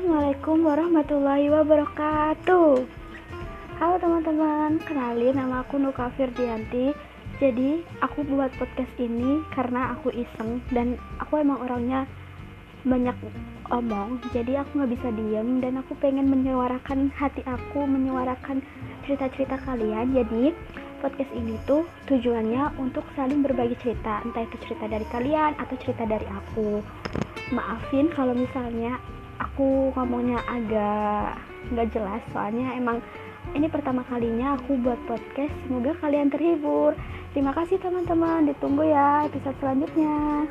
Assalamualaikum warahmatullahi wabarakatuh. Halo teman-teman, kenalin nama aku Nuka Firdianti. Jadi aku buat podcast ini karena aku iseng dan aku emang orangnya banyak omong. Jadi aku gak bisa diem dan aku pengen menyuarakan hati aku, menyuarakan cerita-cerita kalian. Jadi podcast ini tuh tujuannya untuk saling berbagi cerita. Entah itu cerita dari kalian atau cerita dari aku. Maafin kalau misalnya aku ngomongnya agak nggak jelas soalnya emang ini pertama kalinya aku buat podcast. Semoga kalian terhibur. Terima kasih teman-teman. Ditunggu ya episode selanjutnya